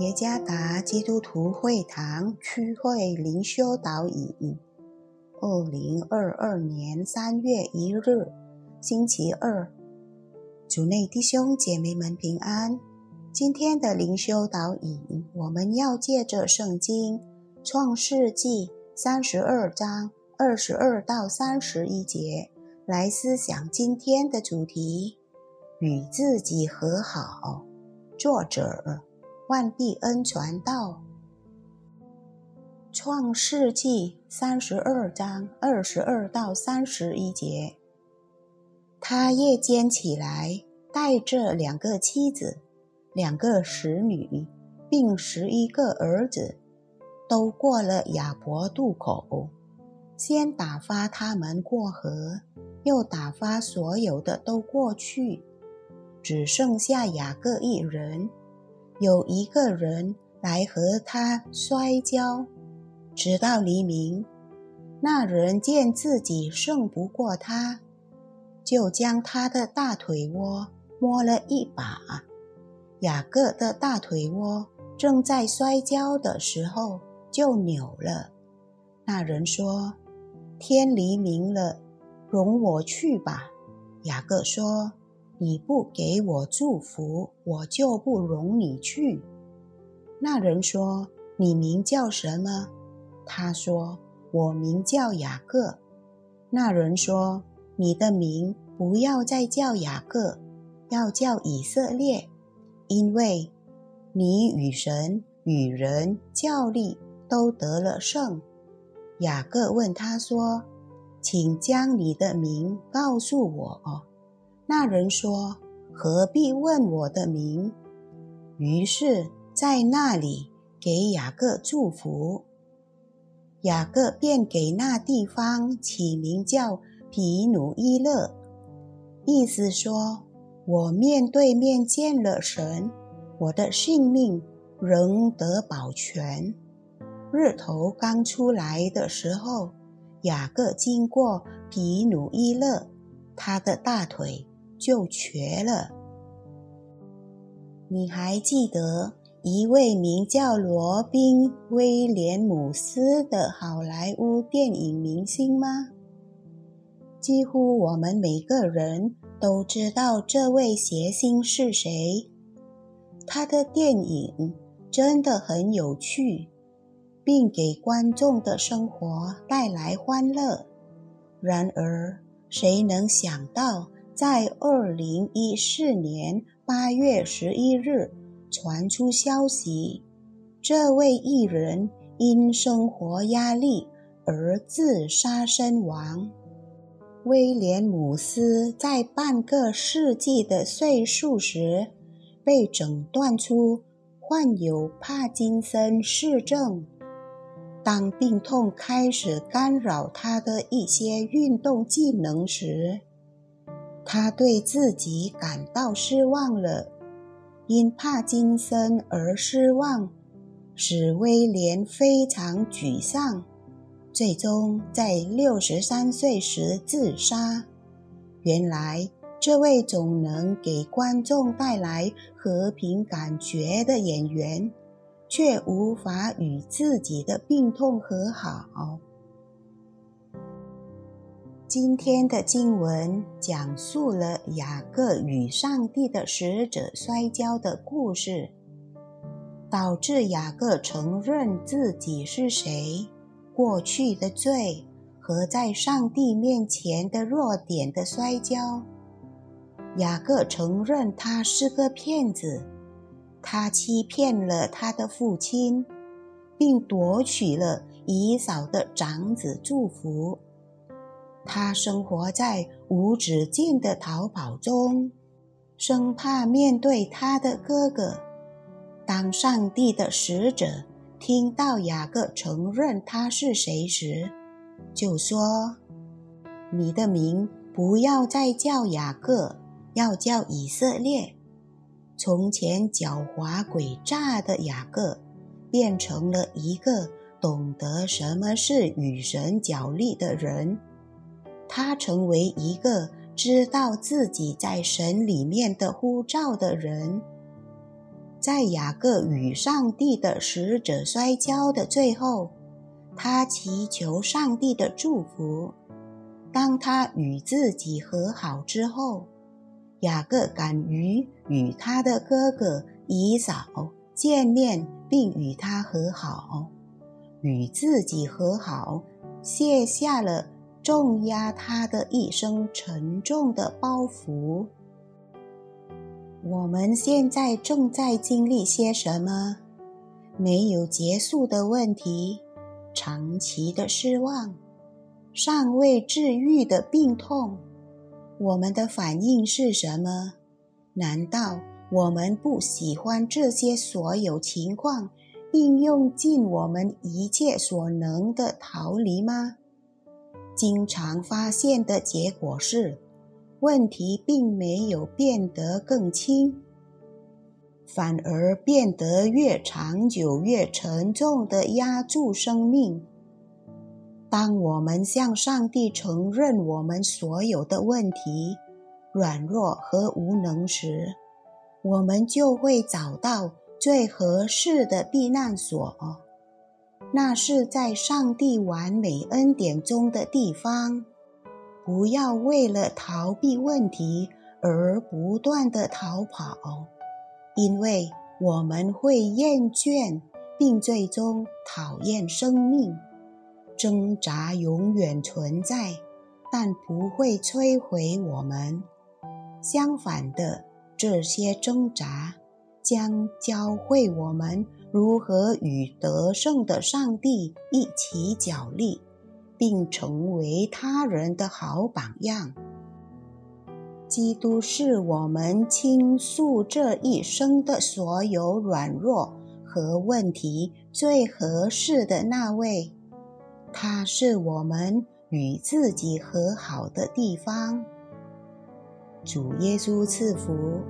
耶加达基督徒会堂区会灵修导引，二零二二年三月一日，星期二，主内弟兄姐妹们平安。今天的灵修导引，我们要借着圣经创世纪三十二章二十二到三十一节来思想今天的主题：与自己和好。作者。万必恩传道，创世纪三十二章二十二到三十一节。他夜间起来，带着两个妻子、两个使女，并十一个儿子，都过了雅伯渡口。先打发他们过河，又打发所有的都过去，只剩下雅各一人。有一个人来和他摔跤，直到黎明。那人见自己胜不过他，就将他的大腿窝摸了一把。雅各的大腿窝正在摔跤的时候就扭了。那人说：“天黎明了，容我去吧。”雅各说。你不给我祝福，我就不容你去。那人说：“你名叫什么？”他说：“我名叫雅各。”那人说：“你的名不要再叫雅各，要叫以色列，因为你与神与人较力都得了胜。”雅各问他说：“请将你的名告诉我。”那人说：“何必问我的名？”于是，在那里给雅各祝福。雅各便给那地方起名叫皮努伊勒，意思说：“我面对面见了神，我的性命仍得保全。”日头刚出来的时候，雅各经过皮努伊勒，他的大腿。就瘸了。你还记得一位名叫罗宾·威廉姆斯的好莱坞电影明星吗？几乎我们每个人都知道这位谐星是谁。他的电影真的很有趣，并给观众的生活带来欢乐。然而，谁能想到？在二零一四年八月十一日，传出消息，这位艺人因生活压力而自杀身亡。威廉姆斯在半个世纪的岁数时，被诊断出患有帕金森氏症。当病痛开始干扰他的一些运动技能时，他对自己感到失望了，因帕金森而失望，使威廉非常沮丧，最终在六十三岁时自杀。原来，这位总能给观众带来和平感觉的演员，却无法与自己的病痛和好。今天的经文讲述了雅各与上帝的使者摔跤的故事，导致雅各承认自己是谁、过去的罪和在上帝面前的弱点的摔跤。雅各承认他是个骗子，他欺骗了他的父亲，并夺取了以扫的长子祝福。他生活在无止境的逃跑中，生怕面对他的哥哥。当上帝的使者听到雅各承认他是谁时，就说：“你的名不要再叫雅各，要叫以色列。”从前狡猾诡诈的雅各，变成了一个懂得什么是与神角力的人。他成为一个知道自己在神里面的呼召的人。在雅各与上帝的使者摔跤的最后，他祈求上帝的祝福。当他与自己和好之后，雅各敢于与他的哥哥以扫见面，并与他和好，与自己和好，卸下了重压他的一生沉重的包袱。我们现在正在经历些什么？没有结束的问题，长期的失望。尚未治愈的病痛，我们的反应是什么？难道我们不喜欢这些所有情况，并用尽我们一切所能的逃离吗？经常发现的结果是，问题并没有变得更轻，反而变得越长久、越沉重的压住生命。当我们向上帝承认我们所有的问题、软弱和无能时，我们就会找到最合适的避难所。那是在上帝完美恩典中的地方。不要为了逃避问题而不断的逃跑，因为我们会厌倦，并最终讨厌生命。挣扎永远存在，但不会摧毁我们。相反的，这些挣扎将教会我们如何与得胜的上帝一起角力，并成为他人的好榜样。基督是我们倾诉这一生的所有软弱和问题最合适的那位。他是我们与自己和好的地方。主耶稣赐福。